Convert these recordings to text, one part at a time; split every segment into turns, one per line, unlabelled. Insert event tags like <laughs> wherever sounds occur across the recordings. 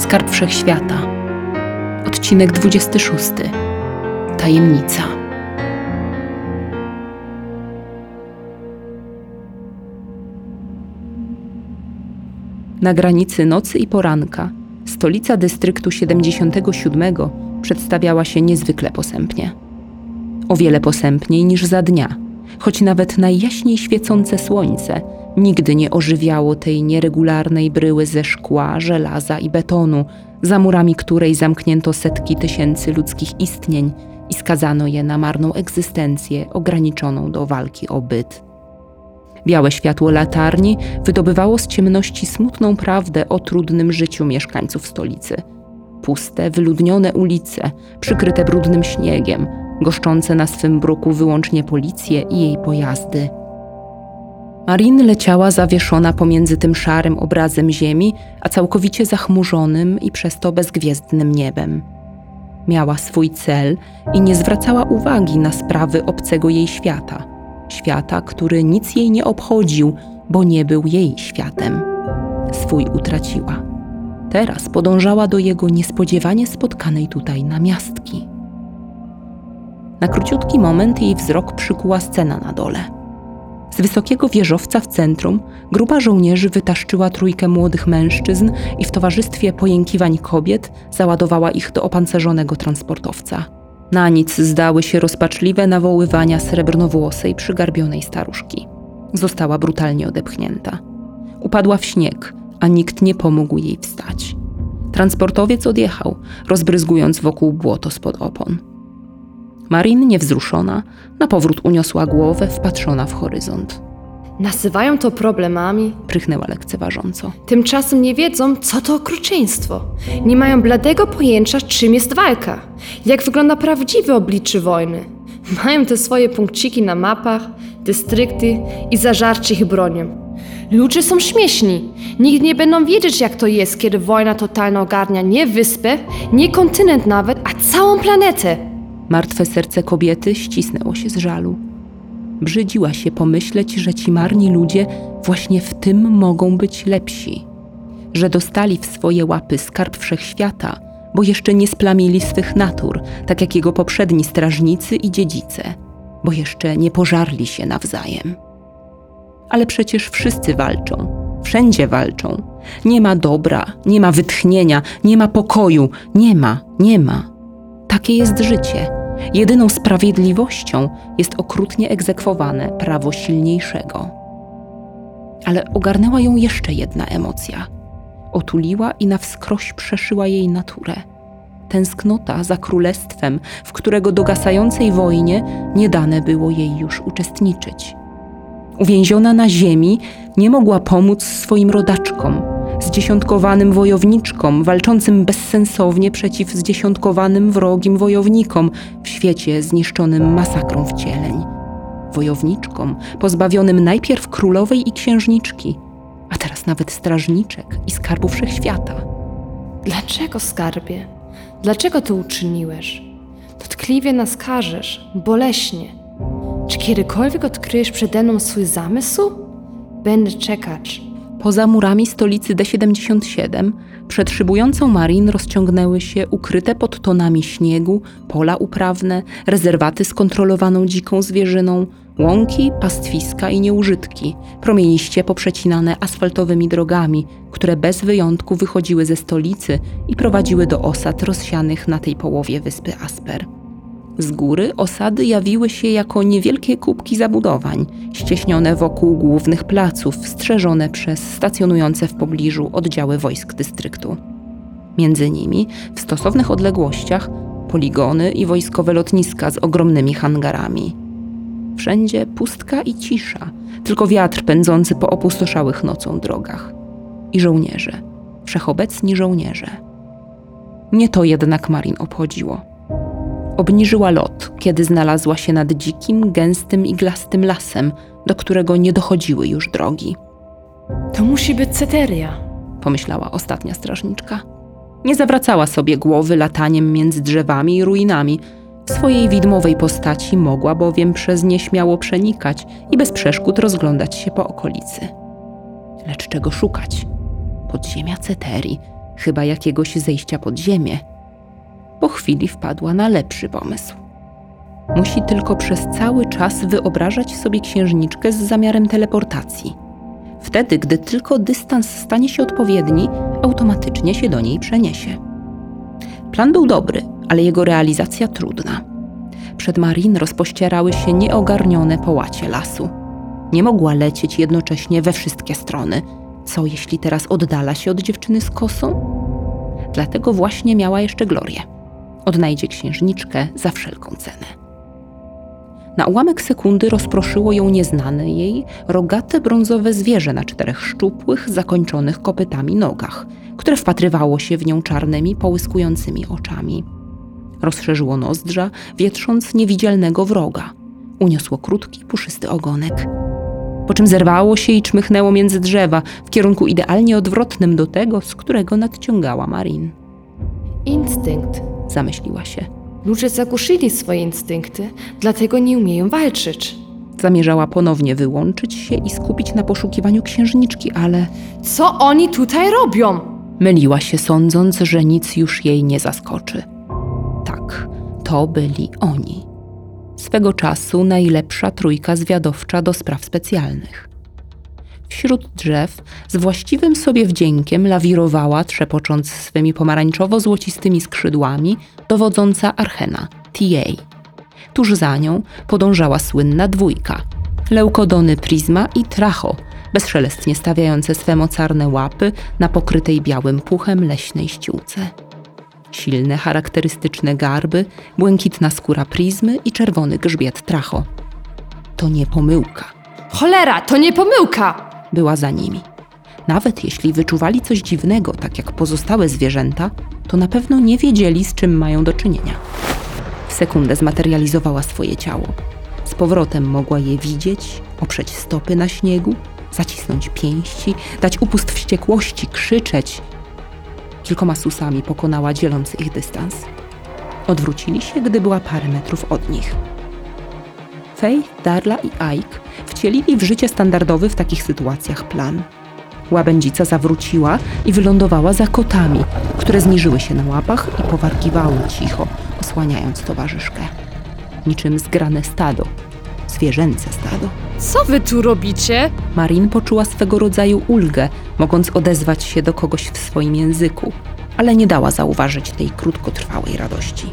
Skarb Wszechświata. Odcinek 26. Tajemnica. Na granicy nocy i poranka stolica dystryktu 77 przedstawiała się niezwykle posępnie. O wiele posępniej niż za dnia, choć nawet najjaśniej świecące słońce nigdy nie ożywiało tej nieregularnej bryły ze szkła, żelaza i betonu, za murami której zamknięto setki tysięcy ludzkich istnień i skazano je na marną egzystencję ograniczoną do walki o byt. Białe światło latarni wydobywało z ciemności smutną prawdę o trudnym życiu mieszkańców stolicy. Puste, wyludnione ulice, przykryte brudnym śniegiem, goszczące na swym bruku wyłącznie policję i jej pojazdy. Marin leciała zawieszona pomiędzy tym szarym obrazem ziemi, a całkowicie zachmurzonym i przez to bezgwiezdnym niebem. Miała swój cel i nie zwracała uwagi na sprawy obcego jej świata. Świata, który nic jej nie obchodził, bo nie był jej światem. Swój utraciła. Teraz podążała do jego niespodziewanie spotkanej tutaj namiastki. Na króciutki moment jej wzrok przykuła scena na dole. Z wysokiego wieżowca w centrum grupa żołnierzy wytaszczyła trójkę młodych mężczyzn i w towarzystwie pojękiwań kobiet załadowała ich do opancerzonego transportowca. Na nic zdały się rozpaczliwe nawoływania srebrnowłosej, przygarbionej staruszki. Została brutalnie odepchnięta. Upadła w śnieg, a nikt nie pomógł jej wstać. Transportowiec odjechał, rozbryzgując wokół błoto spod opon. Marin, niewzruszona, na powrót uniosła głowę, wpatrzona w horyzont.
Nazywają to problemami,
Prychnęła lekceważąco.
tymczasem nie wiedzą, co to okrucieństwo. Nie mają bladego pojęcia, czym jest walka, jak wygląda prawdziwe oblicze wojny. Mają te swoje punkciki na mapach, dystrykty i zażarcie ich bronią. Ludzie są śmieszni. Nigdy nie będą wiedzieć, jak to jest, kiedy wojna totalna ogarnia nie wyspę, nie kontynent nawet, a całą planetę.
Martwe serce kobiety ścisnęło się z żalu. Brzydziła się pomyśleć, że ci marni ludzie właśnie w tym mogą być lepsi. Że dostali w swoje łapy skarb wszechświata, bo jeszcze nie splamili swych natur, tak jak jego poprzedni strażnicy i dziedzice, bo jeszcze nie pożarli się nawzajem. Ale przecież wszyscy walczą, wszędzie walczą. Nie ma dobra, nie ma wytchnienia, nie ma pokoju, nie ma, nie ma. Takie jest życie. Jedyną sprawiedliwością jest okrutnie egzekwowane prawo silniejszego. Ale ogarnęła ją jeszcze jedna emocja. Otuliła i na wskroś przeszyła jej naturę. Tęsknota za królestwem, w którego dogasającej wojnie nie dane było jej już uczestniczyć. Uwięziona na ziemi, nie mogła pomóc swoim rodaczkom, zdziesiątkowanym wojowniczkom, walczącym bezsensownie przeciw zdziesiątkowanym wrogim wojownikom w świecie zniszczonym masakrą wcieleń. Wojowniczkom pozbawionym najpierw królowej i księżniczki, a teraz nawet strażniczek i skarbu wszechświata.
Dlaczego, skarbie? Dlaczego to uczyniłeś? Dotkliwie nas karzesz, boleśnie. Czy kiedykolwiek odkryjesz przede mną swój zamysł? Będę czekać.
Poza murami stolicy D77 przed szybującą Marin rozciągnęły się ukryte pod tonami śniegu pola uprawne, rezerwaty z kontrolowaną dziką zwierzyną, łąki, pastwiska i nieużytki, promieniście poprzecinane asfaltowymi drogami, które bez wyjątku wychodziły ze stolicy i prowadziły do osad rozsianych na tej połowie wyspy Asper. Z góry osady jawiły się jako niewielkie kubki zabudowań, ścieśnione wokół głównych placów, strzeżone przez stacjonujące w pobliżu oddziały wojsk dystryktu. Między nimi, w stosownych odległościach, poligony i wojskowe lotniska z ogromnymi hangarami. Wszędzie pustka i cisza, tylko wiatr pędzący po opustoszałych nocą drogach. I żołnierze, wszechobecni żołnierze. Nie to jednak Marin obchodziło. Obniżyła lot, kiedy znalazła się nad dzikim, gęstym, iglastym lasem, do którego nie dochodziły już drogi.
To musi być Ceteria.
Pomyślała ostatnia strażniczka. Nie zawracała sobie głowy lataniem między drzewami i ruinami. W swojej widmowej postaci mogła bowiem przez nie śmiało przenikać i bez przeszkód rozglądać się po okolicy. Lecz czego szukać? Podziemia Ceterii, chyba jakiegoś zejścia pod ziemię. Po chwili wpadła na lepszy pomysł. Musi tylko przez cały czas wyobrażać sobie księżniczkę z zamiarem teleportacji. Wtedy, gdy tylko dystans stanie się odpowiedni, automatycznie się do niej przeniesie. Plan był dobry, ale jego realizacja trudna. Przed Marin rozpościerały się nieogarnione połacie lasu. Nie mogła lecieć jednocześnie we wszystkie strony. Co jeśli teraz oddala się od dziewczyny z kosą? Dlatego właśnie miała jeszcze Glorię. Odnajdzie księżniczkę za wszelką cenę. Na ułamek sekundy rozproszyło ją nieznane jej rogate brązowe zwierzę na czterech szczupłych, zakończonych kopytami nogach, które wpatrywało się w nią czarnymi, połyskującymi oczami. Rozszerzyło nozdrza, wietrząc niewidzialnego wroga. Uniosło krótki, puszysty ogonek. Po czym zerwało się i czmychnęło między drzewa w kierunku idealnie odwrotnym do tego, z którego nadciągała Marin.
Instynkt.
Zamyśliła się.
Ludzie zagłuszyli swoje instynkty, dlatego nie umieją walczyć.
Zamierzała ponownie wyłączyć się i skupić na poszukiwaniu księżniczki, ale
Co oni tutaj robią?
myliła się, sądząc, że nic już jej nie zaskoczy. Tak, to byli oni. Swego czasu najlepsza trójka zwiadowcza do spraw specjalnych. Wśród drzew z właściwym sobie wdziękiem lawirowała, trzepocząc swymi pomarańczowo-złocistymi skrzydłami, dowodząca Archena, TA. Tuż za nią podążała słynna dwójka Leukodony Prisma i Tracho, bezszelestnie stawiające swe mocarne łapy na pokrytej białym puchem leśnej ściółce. Silne, charakterystyczne garby, błękitna skóra Prizmy i czerwony grzbiet Tracho. To nie pomyłka
Cholera, to nie pomyłka!
Była za nimi. Nawet jeśli wyczuwali coś dziwnego, tak jak pozostałe zwierzęta, to na pewno nie wiedzieli, z czym mają do czynienia. W sekundę zmaterializowała swoje ciało. Z powrotem mogła je widzieć, oprzeć stopy na śniegu, zacisnąć pięści, dać upust wściekłości, krzyczeć. Kilkoma susami pokonała dzielący ich dystans. Odwrócili się, gdy była parę metrów od nich. Faith, Darla i Ike wcielili w życie standardowy w takich sytuacjach plan. Łabędzica zawróciła i wylądowała za kotami, które zniżyły się na łapach i powarkiwały cicho, osłaniając towarzyszkę. Niczym zgrane stado, zwierzęce stado.
Co wy tu robicie?
Marin poczuła swego rodzaju ulgę, mogąc odezwać się do kogoś w swoim języku, ale nie dała zauważyć tej krótkotrwałej radości.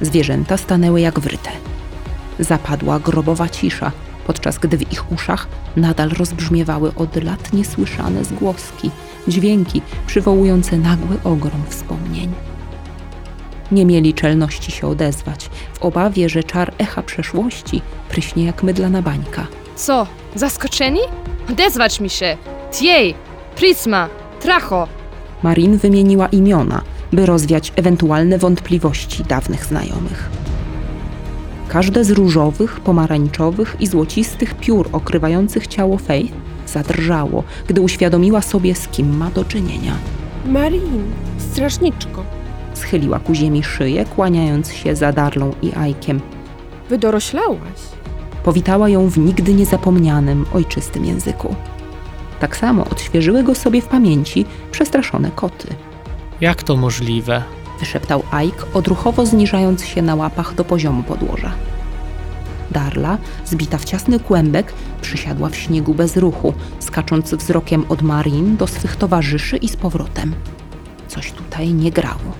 Zwierzęta stanęły jak wryte. Zapadła grobowa cisza, podczas gdy w ich uszach nadal rozbrzmiewały od lat niesłyszane zgłoski, dźwięki przywołujące nagły ogrom wspomnień. Nie mieli czelności się odezwać, w obawie, że czar echa przeszłości pryśnie jak mydlana bańka.
Co, zaskoczeni? Odezwać mi się! Tiej, Prisma, Tracho.
Marin wymieniła imiona, by rozwiać ewentualne wątpliwości dawnych znajomych. Każde z różowych, pomarańczowych i złocistych piór okrywających ciało Faith zadrżało, gdy uświadomiła sobie, z kim ma do czynienia.
Marin, strażniczko,
Schyliła ku ziemi szyję, kłaniając się za Darlą i Ajkiem.
wydoroślałaś.
Powitała ją w nigdy niezapomnianym, ojczystym języku. Tak samo odświeżyły go sobie w pamięci przestraszone koty.
Jak to możliwe?
wyszeptał Ike, odruchowo zniżając się na łapach do poziomu podłoża. Darla, zbita w ciasny kłębek, przysiadła w śniegu bez ruchu, skacząc wzrokiem od Marin do swych towarzyszy i z powrotem. Coś tutaj nie grało.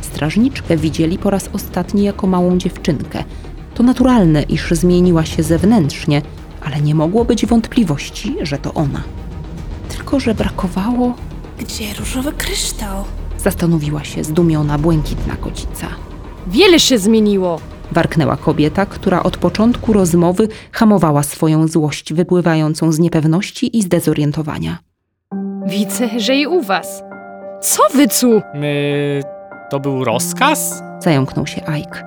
Strażniczkę widzieli po raz ostatni jako małą dziewczynkę. To naturalne, iż zmieniła się zewnętrznie, ale nie mogło być wątpliwości, że to ona. Tylko, że brakowało
Gdzie różowy kryształ?
Zastanowiła się zdumiona, błękitna kocica.
Wiele się zmieniło.
Warknęła kobieta, która od początku rozmowy hamowała swoją złość wypływającą z niepewności i zdezorientowania.
Widzę, że i u was. Co wy tu?
My... to był rozkaz?
Zająknął się Ike.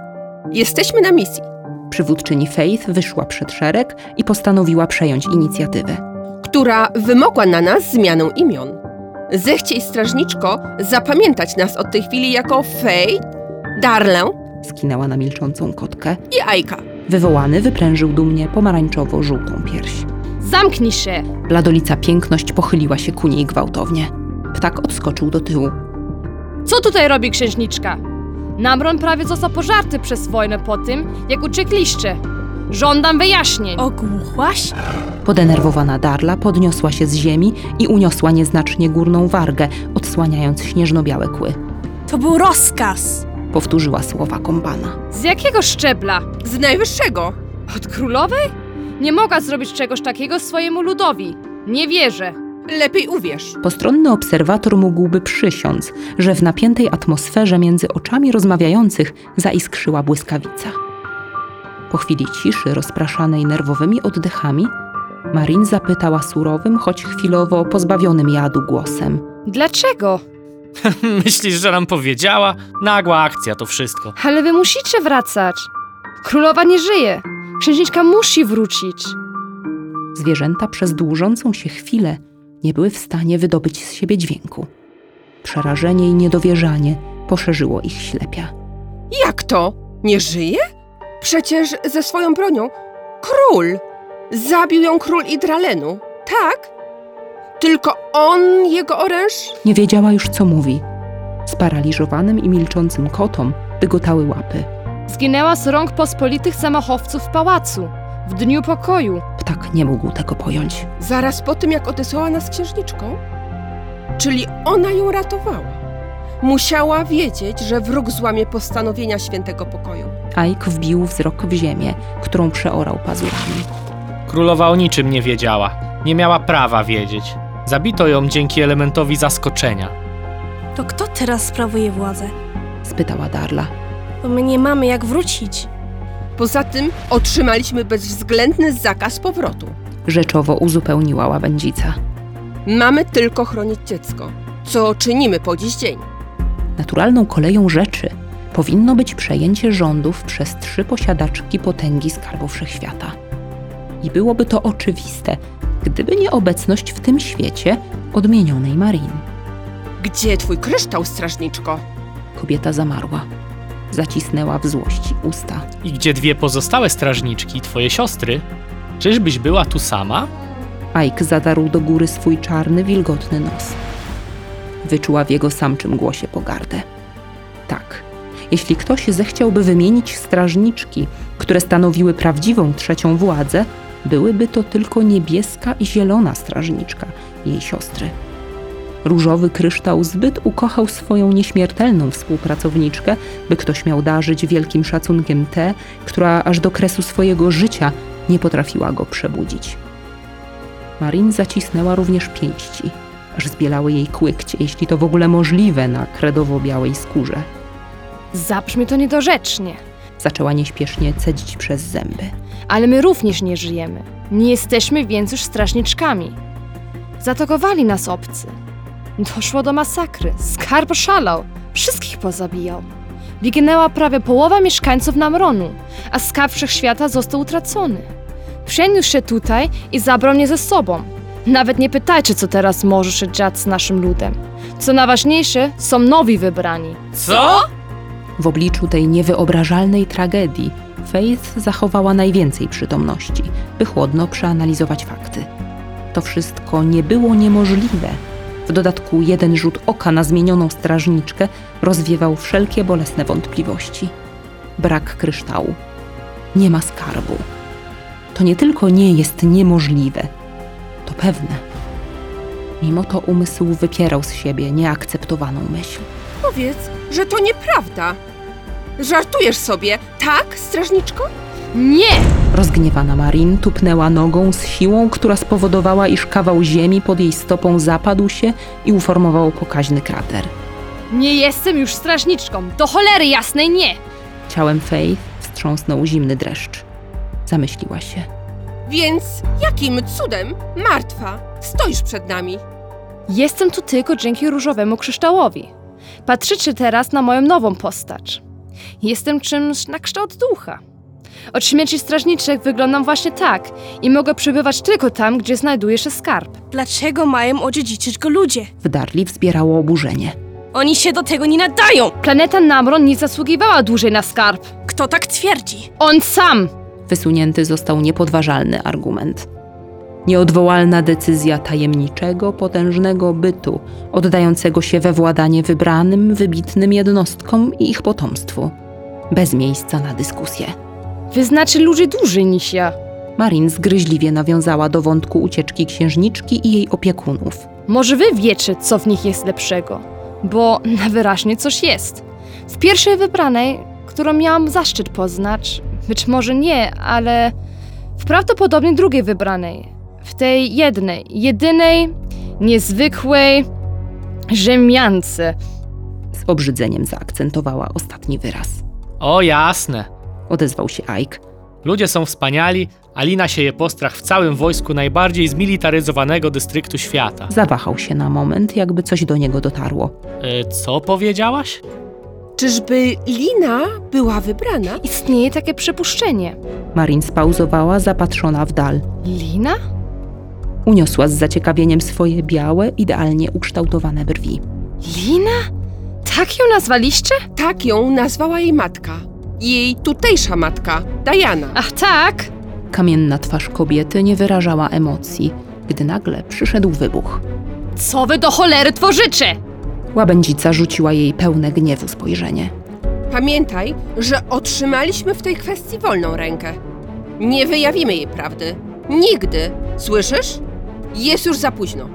Jesteśmy na misji,
Przywódczyni Faith wyszła przed szereg i postanowiła przejąć inicjatywę.
która wymogła na nas zmianę imion. Zechciej, strażniczko, zapamiętać nas od tej chwili jako Fej, Darlę
Skinęła na milczącą kotkę.
i Ajka.
Wywołany wyprężył dumnie pomarańczowo-żółtą pierś.
Zamknij się!
Bladolica piękność pochyliła się ku niej gwałtownie. Ptak odskoczył do tyłu.
Co tutaj robi księżniczka? Namron prawie został pożarty przez wojnę po tym, jak uciekliście. Żądam wyjaśnień.
Ogłuchłaś?
Podenerwowana Darla podniosła się z ziemi i uniosła nieznacznie górną wargę, odsłaniając śnieżno-białe kły.
To był rozkaz.
Powtórzyła słowa kompana.
Z jakiego szczebla?
Z najwyższego.
Od królowej? Nie mogła zrobić czegoś takiego swojemu ludowi. Nie wierzę.
Lepiej uwierz.
Postronny obserwator mógłby przysiąc, że w napiętej atmosferze między oczami rozmawiających zaiskrzyła błyskawica. Po chwili ciszy, rozpraszanej nerwowymi oddechami, Marin zapytała surowym, choć chwilowo pozbawionym jadu głosem.
Dlaczego? <laughs>
Myślisz, że nam powiedziała? Nagła akcja to wszystko.
Ale wy musicie wracać. Królowa nie żyje. Księżniczka musi wrócić.
Zwierzęta przez dłużącą się chwilę nie były w stanie wydobyć z siebie dźwięku. Przerażenie i niedowierzanie poszerzyło ich ślepia.
Jak to? Nie żyje? Przecież ze swoją bronią król. Zabił ją król Idralenu. Tak? Tylko on, jego oręż?
Nie wiedziała już, co mówi. Sparaliżowanym i milczącym kotom dygotały łapy.
Zginęła z rąk pospolitych zamachowców w pałacu. W dniu pokoju.
Ptak nie mógł tego pojąć.
Zaraz po tym, jak odesłała nas księżniczką? Czyli ona ją ratowała. Musiała wiedzieć, że wróg złamie postanowienia świętego pokoju.
Ike wbił wzrok w ziemię, którą przeorał pazurami.
Królowa o niczym nie wiedziała. Nie miała prawa wiedzieć. Zabito ją dzięki elementowi zaskoczenia.
To kto teraz sprawuje władzę?
Spytała Darla.
Bo my nie mamy jak wrócić.
Poza tym otrzymaliśmy bezwzględny zakaz powrotu.
Rzeczowo uzupełniła łabędzica.
Mamy tylko chronić dziecko, co czynimy po dziś dzień.
Naturalną koleją rzeczy powinno być przejęcie rządów przez trzy posiadaczki potęgi skarbu wszechświata. I byłoby to oczywiste, gdyby nie obecność w tym świecie odmienionej Marin.
Gdzie twój kryształ, strażniczko?
Kobieta zamarła. Zacisnęła w złości usta.
I gdzie dwie pozostałe strażniczki, twoje siostry? Czyżbyś była tu sama?
Ike zadarł do góry swój czarny, wilgotny nos. Wyczuła w jego samczym głosie pogardę. Tak, jeśli ktoś zechciałby wymienić strażniczki, które stanowiły prawdziwą trzecią władzę, byłyby to tylko niebieska i zielona strażniczka, jej siostry. Różowy kryształ zbyt ukochał swoją nieśmiertelną współpracowniczkę, by ktoś miał darzyć wielkim szacunkiem tę, która aż do kresu swojego życia nie potrafiła go przebudzić. Marin zacisnęła również pięści, aż zbielały jej kłykcie, jeśli to w ogóle możliwe na kredowo-białej skórze.
Zabrzmi to niedorzecznie.
Zaczęła nieśpiesznie cedzić przez zęby.
Ale my również nie żyjemy. Nie jesteśmy więc już strażniczkami. Zaatakowali nas obcy. Doszło do masakry. Skarb szalał. Wszystkich pozabijał. Wyginęła prawie połowa mieszkańców Namronu, a skarb wszechświata został utracony. Przeniósł się tutaj i zabrał mnie ze sobą. Nawet nie pytajcie, co teraz może się dziać z naszym ludem. Co najważniejsze, są nowi wybrani.
Co?
W obliczu tej niewyobrażalnej tragedii Faith zachowała najwięcej przytomności, by chłodno przeanalizować fakty. To wszystko nie było niemożliwe. W dodatku jeden rzut oka na zmienioną strażniczkę rozwiewał wszelkie bolesne wątpliwości. Brak kryształu. Nie ma skarbu. To nie tylko nie jest niemożliwe, to pewne. Mimo to umysł wypierał z siebie nieakceptowaną myśl.
Powiedz, że to nieprawda. Żartujesz sobie, tak, strażniczko?
Nie!
Rozgniewana Marin tupnęła nogą z siłą, która spowodowała, iż kawał ziemi pod jej stopą zapadł się i uformował pokaźny krater.
Nie jestem już strażniczką. Do cholery jasnej nie!
Ciałem Faith wstrząsnął zimny dreszcz. Zamyśliła się.
Więc jakim cudem, martwa, stoisz przed nami?
Jestem tu tylko dzięki różowemu kryształowi. Patrzycie teraz na moją nową postać. Jestem czymś na kształt ducha. Od śmierci strażniczych wyglądam właśnie tak i mogę przebywać tylko tam, gdzie znajduje się skarb.
Dlaczego mają odziedziczyć go ludzie?
W Darli wzbierało oburzenie.
Oni się do tego nie nadają!
Planeta Namron nie zasługiwała dłużej na skarb.
Kto tak twierdzi?
On sam!
Wysunięty został niepodważalny argument. Nieodwołalna decyzja tajemniczego, potężnego bytu, oddającego się we władanie wybranym, wybitnym jednostkom i ich potomstwu. Bez miejsca na dyskusję.
Wy znaczy ludzie dłużej niż ja.
Marin zgryźliwie nawiązała do wątku ucieczki księżniczki i jej opiekunów.
Może wy wiecie, co w nich jest lepszego, bo najwyraźniej coś jest. W pierwszej wybranej, którą miałam zaszczyt poznać, być może nie, ale w prawdopodobnie drugiej wybranej, tej jednej, jedynej, niezwykłej rzemiance.
Z obrzydzeniem zaakcentowała ostatni wyraz.
O jasne.
Odezwał się Ike.
Ludzie są wspaniali, a lina sieje postrach w całym wojsku najbardziej zmilitaryzowanego dystryktu świata.
Zawahał się na moment, jakby coś do niego dotarło.
E, co powiedziałaś?
Czyżby Lina była wybrana?
Istnieje takie przypuszczenie.
Marin spauzowała, zapatrzona w dal.
Lina?
Uniosła z zaciekawieniem swoje białe, idealnie ukształtowane brwi.
Lina? Tak ją nazwaliście?
Tak ją nazwała jej matka. Jej tutejsza matka, Diana.
Ach tak?
Kamienna twarz kobiety nie wyrażała emocji, gdy nagle przyszedł wybuch.
Co wy do cholery tworzycie?
Łabędzica rzuciła jej pełne gniewu spojrzenie.
Pamiętaj, że otrzymaliśmy w tej kwestii wolną rękę. Nie wyjawimy jej prawdy. Nigdy. Słyszysz? Jest już za późno.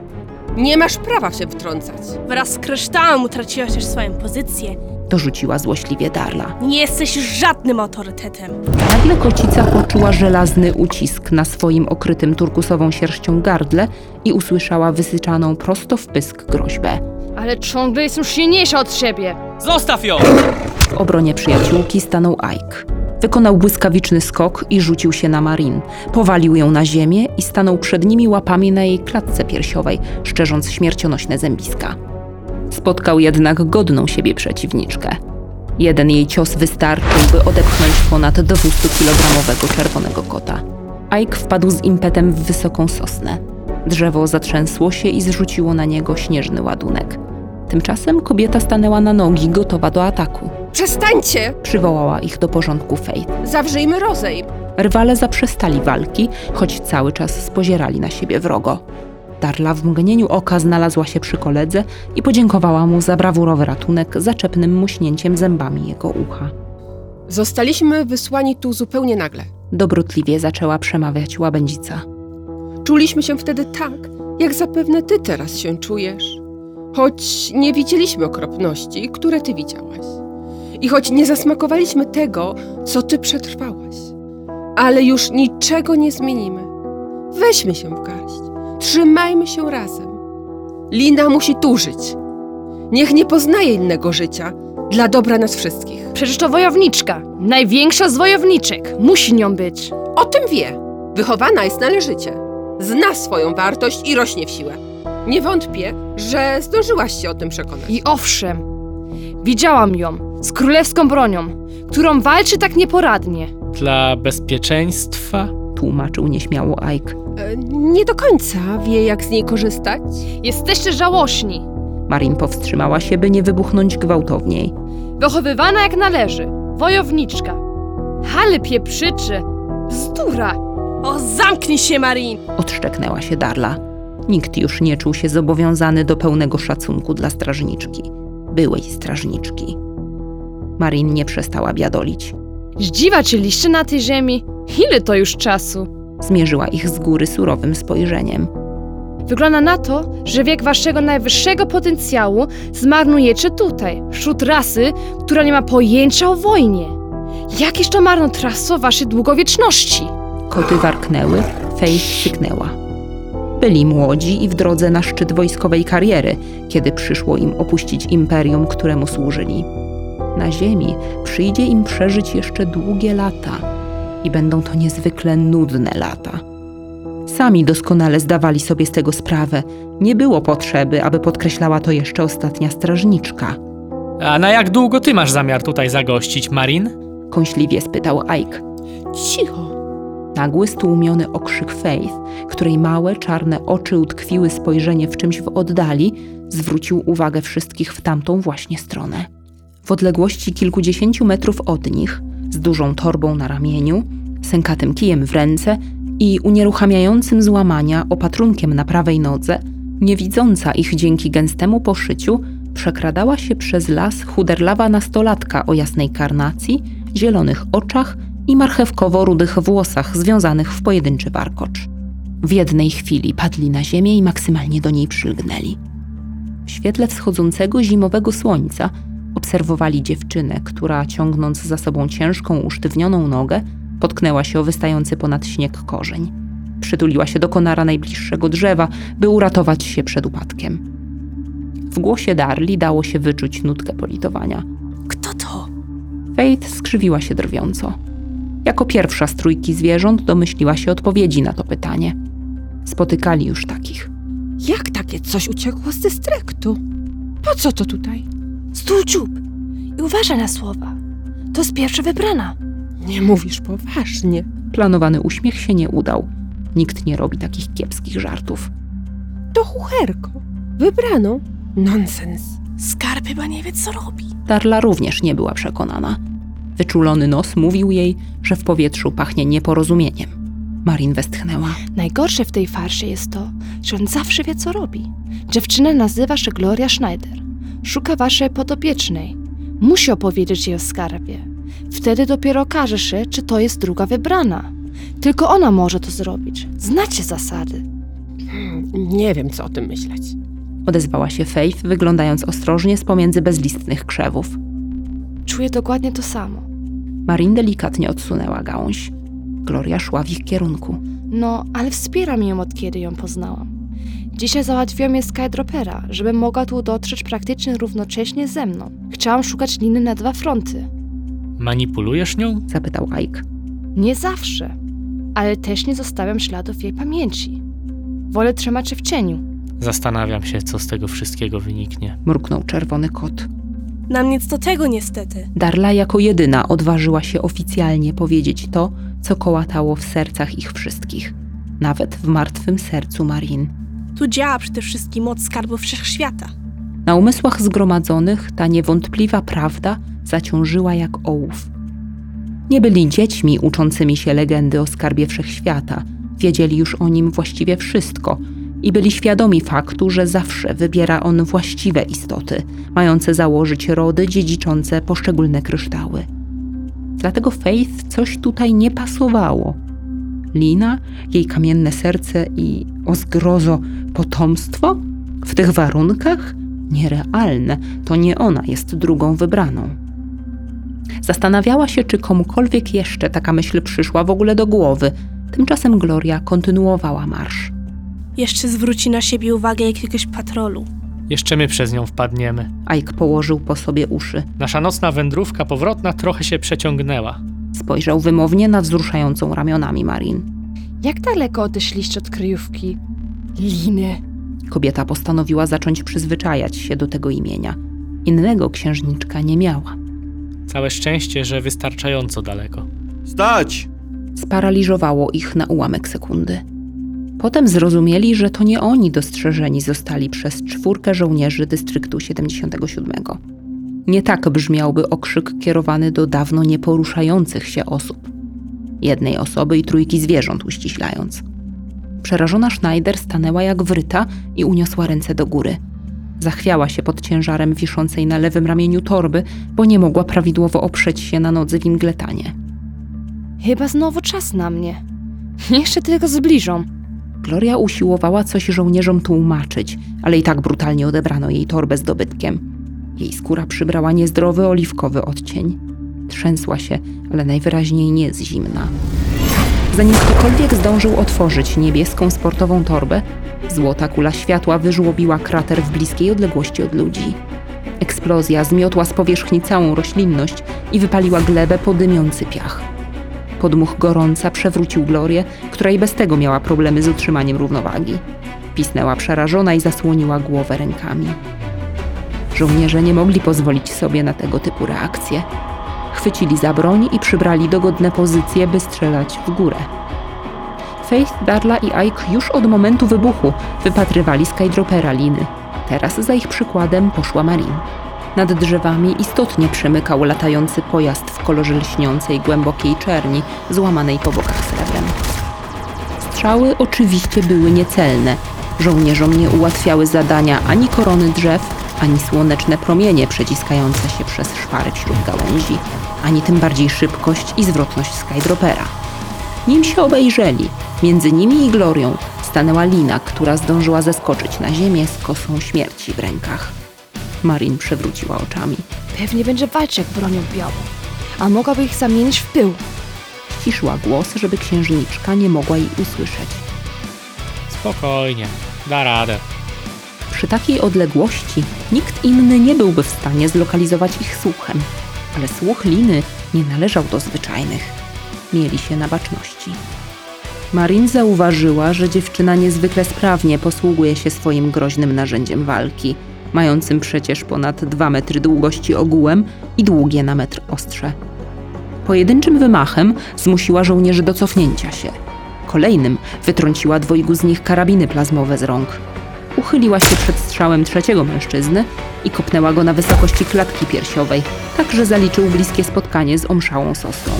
Nie masz prawa się wtrącać.
Wraz z kryształem utraciłaś już swoją pozycję.
Dorzuciła złośliwie Darla.
Nie jesteś żadnym autorytetem.
Nagle kocica poczuła żelazny ucisk na swoim okrytym turkusową sierścią gardle i usłyszała wysyczaną prosto w pysk groźbę.
Ale ciągle jestem silniejsza od siebie.
Zostaw ją!
W obronie przyjaciółki stanął Ike. Wykonał błyskawiczny skok i rzucił się na Marin. Powalił ją na ziemię i stanął przed nimi łapami na jej klatce piersiowej, szczerząc śmiercionośne zębiska. Spotkał jednak godną siebie przeciwniczkę. Jeden jej cios wystarczył, by odepchnąć ponad 200-kilogramowego czerwonego kota. Ike wpadł z impetem w wysoką sosnę. Drzewo zatrzęsło się i zrzuciło na niego śnieżny ładunek. Tymczasem kobieta stanęła na nogi, gotowa do ataku.
Przestańcie!
Przywołała ich do porządku Faith.
Zawrzyjmy rozejm.
Rywale zaprzestali walki, choć cały czas spozierali na siebie wrogo. Darla w mgnieniu oka znalazła się przy koledze i podziękowała mu za brawurowy ratunek zaczepnym muśnięciem zębami jego ucha.
Zostaliśmy wysłani tu zupełnie nagle.
Dobrotliwie zaczęła przemawiać łabędzica.
Czuliśmy się wtedy tak, jak zapewne ty teraz się czujesz. Choć nie widzieliśmy okropności, które ty widziałaś. I choć nie zasmakowaliśmy tego, co ty przetrwałaś. Ale już niczego nie zmienimy. Weźmy się w garść. Trzymajmy się razem. Lina musi tu żyć. Niech nie poznaje innego życia dla dobra nas wszystkich.
Przecież to wojowniczka. Największa z wojowniczek. Musi nią być.
O tym wie. Wychowana jest należycie. Zna swoją wartość i rośnie w siłę. Nie wątpię, że zdążyłaś się o tym przekonać.
I owszem, widziałam ją z królewską bronią, którą walczy tak nieporadnie.
Dla bezpieczeństwa?
Tłumaczył nieśmiało Ike.
E, Nie do końca wie, jak z niej korzystać.
Jesteście żałośni.
Marin powstrzymała się, by nie wybuchnąć gwałtowniej.
Wychowywana jak należy. Wojowniczka. Ale pieprzyczy. Bzdura.
O, zamknij się, Marin!
Odszczeknęła się Darla. Nikt już nie czuł się zobowiązany do pełnego szacunku dla strażniczki. Byłej strażniczki. Marin nie przestała biadolić.
Zdziwaczyliście na tej ziemi? Ile to już czasu?
Zmierzyła ich z góry surowym spojrzeniem.
Wygląda na to, że wiek waszego najwyższego potencjału zmarnujecie tutaj, wśród rasy, która nie ma pojęcia o wojnie. Jakież to marnotrawstwo waszej długowieczności?
Koty warknęły, Faith syknęła. Byli młodzi i w drodze na szczyt wojskowej kariery, kiedy przyszło im opuścić imperium, któremu służyli. Na ziemi przyjdzie im przeżyć jeszcze długie lata i będą to niezwykle nudne lata. Sami doskonale zdawali sobie z tego sprawę. Nie było potrzeby, aby podkreślała to jeszcze ostatnia strażniczka.
A na jak długo ty masz zamiar tutaj zagościć, Marin?
Kąśliwie spytał Ike.
Cicho.
Nagły, stłumiony okrzyk Faith, której małe, czarne oczy utkwiły spojrzenie w czymś w oddali, zwrócił uwagę wszystkich w tamtą właśnie stronę. W odległości kilkudziesięciu metrów od nich, z dużą torbą na ramieniu, sękatym kijem w ręce i unieruchamiającym złamania opatrunkiem na prawej nodze, nie widząca ich dzięki gęstemu poszyciu, przekradała się przez las chuderlawa nastolatka o jasnej karnacji, zielonych oczach i marchewkowo-rudych włosach związanych w pojedynczy warkocz. W jednej chwili padli na ziemię i maksymalnie do niej przylgnęli. W świetle wschodzącego zimowego słońca obserwowali dziewczynę, która ciągnąc za sobą ciężką, usztywnioną nogę, potknęła się o wystający ponad śnieg korzeń. Przytuliła się do konara najbliższego drzewa, by uratować się przed upadkiem. W głosie Darli dało się wyczuć nutkę politowania.
Kto to?
Faith skrzywiła się drwiąco. Jako pierwsza z trójki zwierząt domyśliła się odpowiedzi na to pytanie. Spotykali już takich.
Jak takie coś uciekło z dystryktu? Po co to tutaj?
Stój dziób i uważaj na słowa. To jest pierwsza wybrana.
Nie mówisz poważnie.
Planowany uśmiech się nie udał. Nikt nie robi takich kiepskich żartów.
To chucherko. Wybrano. Nonsens.
Skarb chyba nie wie, co robi.
Darla również nie była przekonana. Wyczulony nos mówił jej, że w powietrzu pachnie nieporozumieniem. Marin westchnęła.
Najgorsze w tej farsie jest to, że on zawsze wie, co robi. Dziewczyna nazywa się Gloria Schneider. Szuka waszej podopiecznej. Musi opowiedzieć jej o skarbie. Wtedy dopiero okaże się, czy to jest druga wybrana. Tylko ona może to zrobić. Znacie zasady.
Hmm, Nie wiem, co o tym myśleć.
Odezwała się Faith, wyglądając ostrożnie z pomiędzy bezlistnych krzewów.
Czuję dokładnie to samo.
Marin delikatnie odsunęła gałąź. Gloria szła w ich kierunku.
No, ale wspieram ją od kiedy ją poznałam. Dzisiaj załatwiłam je Skydropera, żeby mogła tu dotrzeć praktycznie równocześnie ze mną. Chciałam szukać liny na dwa fronty.
Manipulujesz nią?
Zapytał Ike.
Nie zawsze, ale też nie zostawiam śladów jej pamięci. Wolę trzymać się w cieniu.
Zastanawiam się, co z tego wszystkiego wyniknie.
Mruknął czerwony kot.
Nam nic do tego niestety.
Darla jako jedyna odważyła się oficjalnie powiedzieć to, co kołatało w sercach ich wszystkich. Nawet w martwym sercu Marin.
Tu działa przede wszystkim moc skarbu wszechświata.
Na umysłach zgromadzonych ta niewątpliwa prawda zaciążyła jak ołów. Nie byli dziećmi uczącymi się legendy o skarbie wszechświata, wiedzieli już o nim właściwie wszystko i byli świadomi faktu, że zawsze wybiera on właściwe istoty, mające założyć rody dziedziczące poszczególne kryształy. Dlatego Faith coś tutaj nie pasowało. Lina, jej kamienne serce i, o zgrozo, potomstwo? W tych warunkach? Nierealne, to nie ona jest drugą wybraną. Zastanawiała się, czy komukolwiek jeszcze taka myśl przyszła w ogóle do głowy. Tymczasem Gloria kontynuowała marsz.
Jeszcze zwróci na siebie uwagę jakiegoś patrolu.
Jeszcze my przez nią wpadniemy.
Ike położył po sobie uszy.
Nasza nocna wędrówka powrotna trochę się przeciągnęła.
Spojrzał wymownie na wzruszającą ramionami Marin.
Jak daleko odeszliście od kryjówki? Liny.
Kobieta postanowiła zacząć przyzwyczajać się do tego imienia. Innego księżniczka nie miała.
Całe szczęście, że wystarczająco daleko.
Stać!
Sparaliżowało ich na ułamek sekundy. Potem zrozumieli, że to nie oni dostrzeżeni zostali przez czwórkę żołnierzy dystryktu 77. Nie tak brzmiałby okrzyk kierowany do dawno nieporuszających się osób. Jednej osoby i trójki zwierząt uściślając. Przerażona Schneider stanęła jak wryta i uniosła ręce do góry. Zachwiała się pod ciężarem wiszącej na lewym ramieniu torby, bo nie mogła prawidłowo oprzeć się na nodze w ingletanie.
Chyba znowu czas na mnie. Jeszcze tylko zbliżą.
Gloria usiłowała coś żołnierzom tłumaczyć, ale i tak brutalnie odebrano jej torbę z dobytkiem. Jej skóra przybrała niezdrowy oliwkowy odcień. Trzęsła się, ale najwyraźniej nie z zimna. Zanim ktokolwiek zdążył otworzyć niebieską sportową torbę, złota kula światła wyżłobiła krater w bliskiej odległości od ludzi. Eksplozja zmiotła z powierzchni całą roślinność i wypaliła glebę po dymiący piach. Podmuch gorąca przewrócił Glorię, która i bez tego miała problemy z utrzymaniem równowagi. Pisnęła przerażona i zasłoniła głowę rękami. Żołnierze nie mogli pozwolić sobie na tego typu reakcje. Chwycili za broń i przybrali dogodne pozycje, by strzelać w górę. Faith, Darla i Ike już od momentu wybuchu wypatrywali skydropera liny. Teraz za ich przykładem poszła Marin. Nad drzewami istotnie przemykał latający pojazd w kolorze lśniącej, głębokiej czerni, złamanej po bokach srebrem. Strzały oczywiście były niecelne. Żołnierzom nie ułatwiały zadania ani korony drzew, ani słoneczne promienie przeciskające się przez szpary wśród gałęzi, ani tym bardziej szybkość i zwrotność Skydropera. Nim się obejrzeli, między nimi i Glorią stanęła Lina, która zdążyła zeskoczyć na ziemię z kosą śmierci w rękach. Marin przewróciła oczami.
Pewnie będzie walczył bronią białą. A mogłaby ich zamienić w pył.
Ciszyła głos, żeby księżniczka nie mogła jej usłyszeć.
Spokojnie, da radę.
Przy takiej odległości nikt inny nie byłby w stanie zlokalizować ich słuchem, ale słuch Liny nie należał do zwyczajnych. Mieli się na baczności. Marin zauważyła, że dziewczyna niezwykle sprawnie posługuje się swoim groźnym narzędziem walki, mającym przecież ponad 2 metry długości ogółem i długie na metr ostrze. Pojedynczym wymachem zmusiła żołnierzy do cofnięcia się. Kolejnym wytrąciła dwojgu z nich karabiny plazmowe z rąk. Uchyliła się przed strzałem trzeciego mężczyzny i kopnęła go na wysokości klatki piersiowej, tak że zaliczył bliskie spotkanie z omszałą sosną.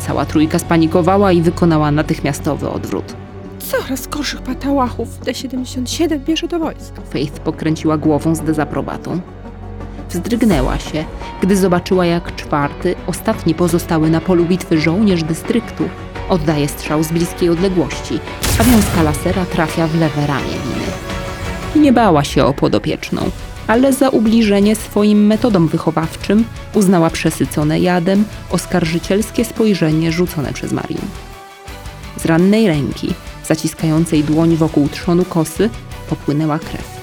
Cała trójka spanikowała i wykonała natychmiastowy odwrót.
Coraz gorszych patałachów D-77 bierze do wojska.
Faith pokręciła głową z dezaprobatą. Wzdrygnęła się, gdy zobaczyła, jak czwarty, ostatni pozostały na polu bitwy żołnierz dystryktu oddaje strzał z bliskiej odległości, a wiązka lasera trafia w lewe ramię Liny. Nie bała się o podopieczną, ale za ubliżenie swoim metodom wychowawczym uznała przesycone jadem oskarżycielskie spojrzenie rzucone przez Marin. Z rannej ręki, zaciskającej dłoń wokół trzonu kosy, popłynęła krew.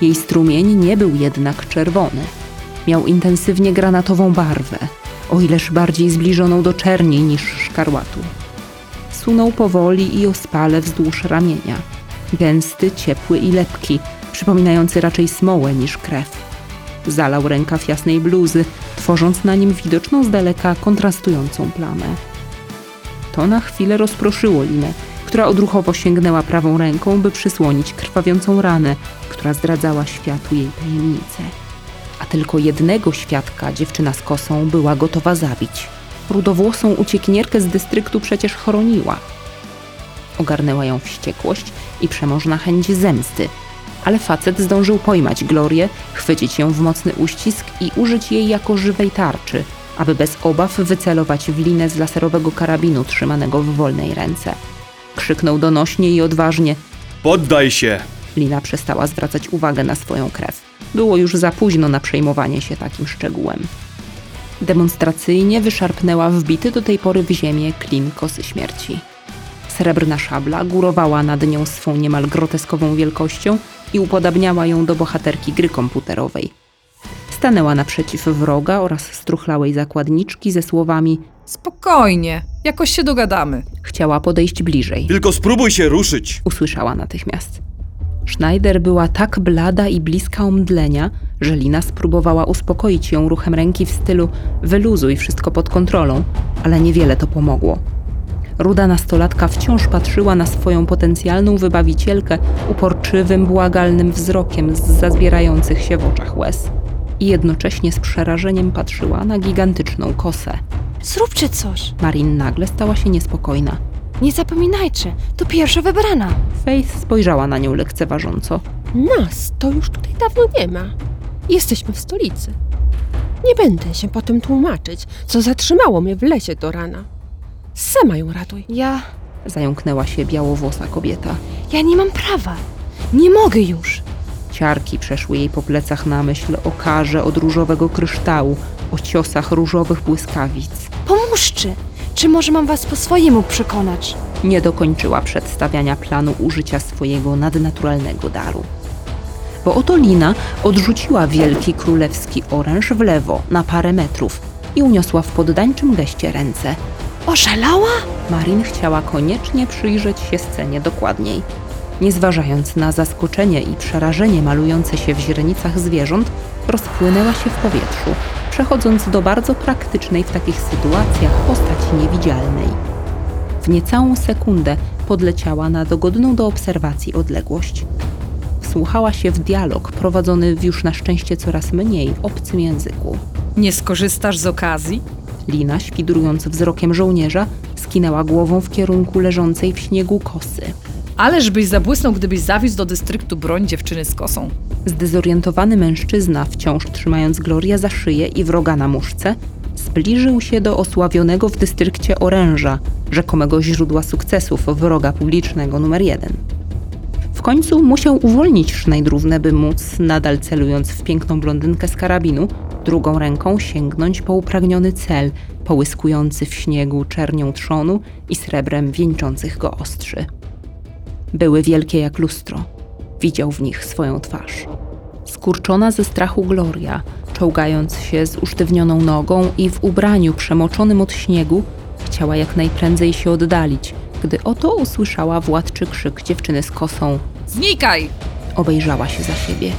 Jej strumień nie był jednak czerwony. Miał intensywnie granatową barwę, o ileż bardziej zbliżoną do czerni niż szkarłatu. Sunął powoli i ospale wzdłuż ramienia. Gęsty, ciepły i lepki, przypominający raczej smołę niż krew. Zalał rękaw jasnej bluzy, tworząc na nim widoczną z daleka kontrastującą plamę. To na chwilę rozproszyło Linę, która odruchowo sięgnęła prawą ręką, by przysłonić krwawiącą ranę, która zdradzała światu jej tajemnicę. A tylko jednego świadka dziewczyna z kosą była gotowa zabić. Rudowłosą uciekinierkę z dystryktu przecież chroniła. Ogarnęła ją wściekłość i przemożna chęć zemsty, ale facet zdążył pojmać Glorię, chwycić ją w mocny uścisk i użyć jej jako żywej tarczy, aby bez obaw wycelować w linę z laserowego karabinu trzymanego w wolnej ręce. Krzyknął donośnie i odważnie.
Poddaj się!
Lina przestała zwracać uwagę na swoją krew. Było już za późno na przejmowanie się takim szczegółem. Demonstracyjnie wyszarpnęła wbity do tej pory w ziemię klin kosy śmierci. Srebrna szabla górowała nad nią swą niemal groteskową wielkością i upodabniała ją do bohaterki gry komputerowej. Stanęła naprzeciw wroga oraz struchlałej zakładniczki ze słowami
Spokojnie, jakoś się dogadamy.
chciała podejść bliżej.
Tylko spróbuj się ruszyć!
usłyszała natychmiast. Schneider była tak blada i bliska omdlenia, że Lina spróbowała uspokoić ją ruchem ręki w stylu wyluzuj wszystko pod kontrolą, ale niewiele to pomogło. Ruda nastolatka wciąż patrzyła na swoją potencjalną wybawicielkę uporczywym, błagalnym wzrokiem z zazbierających się w oczach łez. I jednocześnie z przerażeniem patrzyła na gigantyczną kosę.
Zróbcie coś.
Marin nagle stała się niespokojna.
Nie zapominajcie, to pierwsza wybrana.
Faith spojrzała na nią lekceważąco.
Nas to już tutaj dawno nie ma. Jesteśmy w stolicy. Nie będę się potem tłumaczyć, co zatrzymało mnie w lesie do rana. Sama ją ratuj.
Ja...
Zająknęła się białowłosa kobieta.
ja nie mam prawa. Nie mogę już.
Ciarki przeszły jej po plecach na myśl o karze od różowego kryształu, o ciosach różowych błyskawic.
Pomóżcie. Czy może mam was po swojemu przekonać?
Nie dokończyła przedstawiania planu użycia swojego nadnaturalnego daru. Bo oto Lina odrzuciła wielki królewski oręż w lewo na parę metrów i uniosła w poddańczym geście ręce.
Oszalała?
Marin chciała koniecznie przyjrzeć się scenie dokładniej. Nie zważając na zaskoczenie i przerażenie malujące się w źrenicach zwierząt, rozpłynęła się w powietrzu, przechodząc do bardzo praktycznej w takich sytuacjach postaci niewidzialnej. W niecałą sekundę podleciała na dogodną do obserwacji odległość. Wsłuchała się w dialog prowadzony w już na szczęście coraz mniej obcym języku.
Nie skorzystasz z okazji?
Lina, świdrując wzrokiem żołnierza, Skinęła głową w kierunku leżącej w śniegu kosy.
Ależ byś zabłysnął, gdybyś zawiózł do dystryktu broń dziewczyny z kosą.
Zdezorientowany mężczyzna, wciąż trzymając Glorię za szyję i wroga na muszce, zbliżył się do osławionego w dystrykcie oręża, rzekomego źródła sukcesów wroga publicznego numer jeden. W końcu musiał uwolnić sznajdrawnę, by móc, nadal celując w piękną blondynkę z karabinu, drugą ręką sięgnąć po upragniony cel, połyskujący w śniegu czernią trzonu i srebrem wieńczących go ostrzy. Były wielkie jak lustro. Widział w nich swoją twarz. Skurczona ze strachu Gloria, czołgając się z usztywnioną nogą i w ubraniu przemoczonym od śniegu, chciała jak najprędzej się oddalić, gdy oto usłyszała władczy krzyk dziewczyny z kosą.
Znikaj!
Obejrzała się za siebie.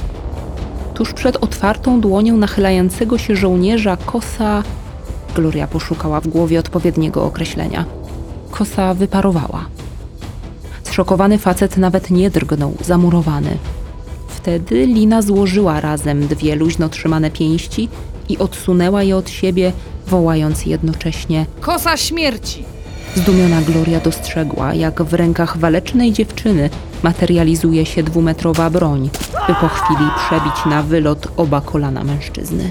Tuż przed otwartą dłonią nachylającego się żołnierza kosa. Gloria poszukała w głowie odpowiedniego określenia. Kosa wyparowała. Zszokowany facet nawet nie drgnął, zamurowany. Wtedy Lina złożyła razem dwie luźno trzymane pięści i odsunęła je od siebie, wołając jednocześnie
Kosa śmierci!
Zdumiona Gloria dostrzegła, jak w rękach walecznej dziewczyny materializuje się dwumetrowa broń, by po chwili przebić na wylot oba kolana mężczyzny.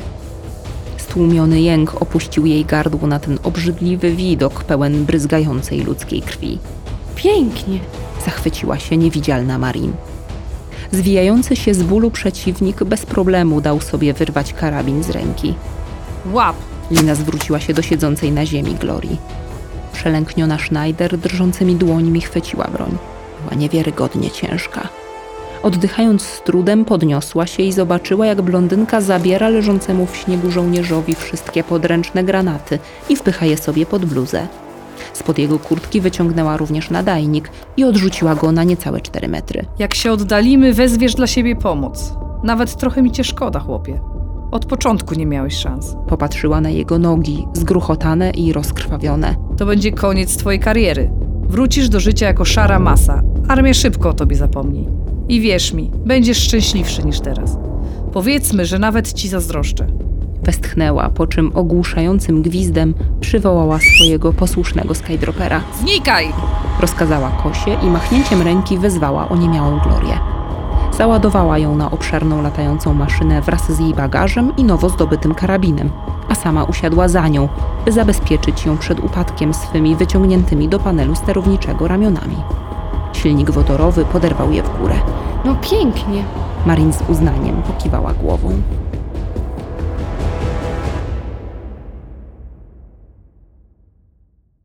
Stłumiony jęk opuścił jej gardło na ten obrzydliwy widok pełen bryzgającej ludzkiej krwi.
Pięknie.
Zachwyciła się niewidzialna Marin. Zwijający się z bólu przeciwnik bez problemu dał sobie wyrwać karabin z ręki.
Łap!
Lina zwróciła się do siedzącej na ziemi Glorii. Przelękniona Schneider drżącymi dłońmi chwyciła broń. Była niewiarygodnie ciężka. Oddychając z trudem, podniosła się i zobaczyła, jak blondynka zabiera leżącemu w śniegu żołnierzowi wszystkie podręczne granaty i wpycha je sobie pod bluzę. Spod jego kurtki wyciągnęła również nadajnik i odrzuciła go na niecałe cztery metry.
Jak się oddalimy, wezwiesz dla siebie pomoc. Nawet trochę mi cię szkoda, chłopie. Od początku nie miałeś szans.
Popatrzyła na jego nogi, zgruchotane i rozkrwawione.
To będzie koniec twojej kariery. Wrócisz do życia jako szara masa. Armia szybko o tobie zapomni. I wierz mi, będziesz szczęśliwszy niż teraz. Powiedzmy, że nawet ci zazdroszczę.
Westchnęła, po czym ogłuszającym gwizdem przywołała swojego posłusznego skydropera.
Znikaj!
Rozkazała kosie i machnięciem ręki wezwała oniemiałą Glorię. Załadowała ją na obszerną latającą maszynę wraz z jej bagażem i nowo zdobytym karabinem, a sama usiadła za nią, by zabezpieczyć ją przed upadkiem swymi wyciągniętymi do panelu sterowniczego ramionami. Silnik wodorowy poderwał je w górę.
No pięknie.
Marin z uznaniem pokiwała głową.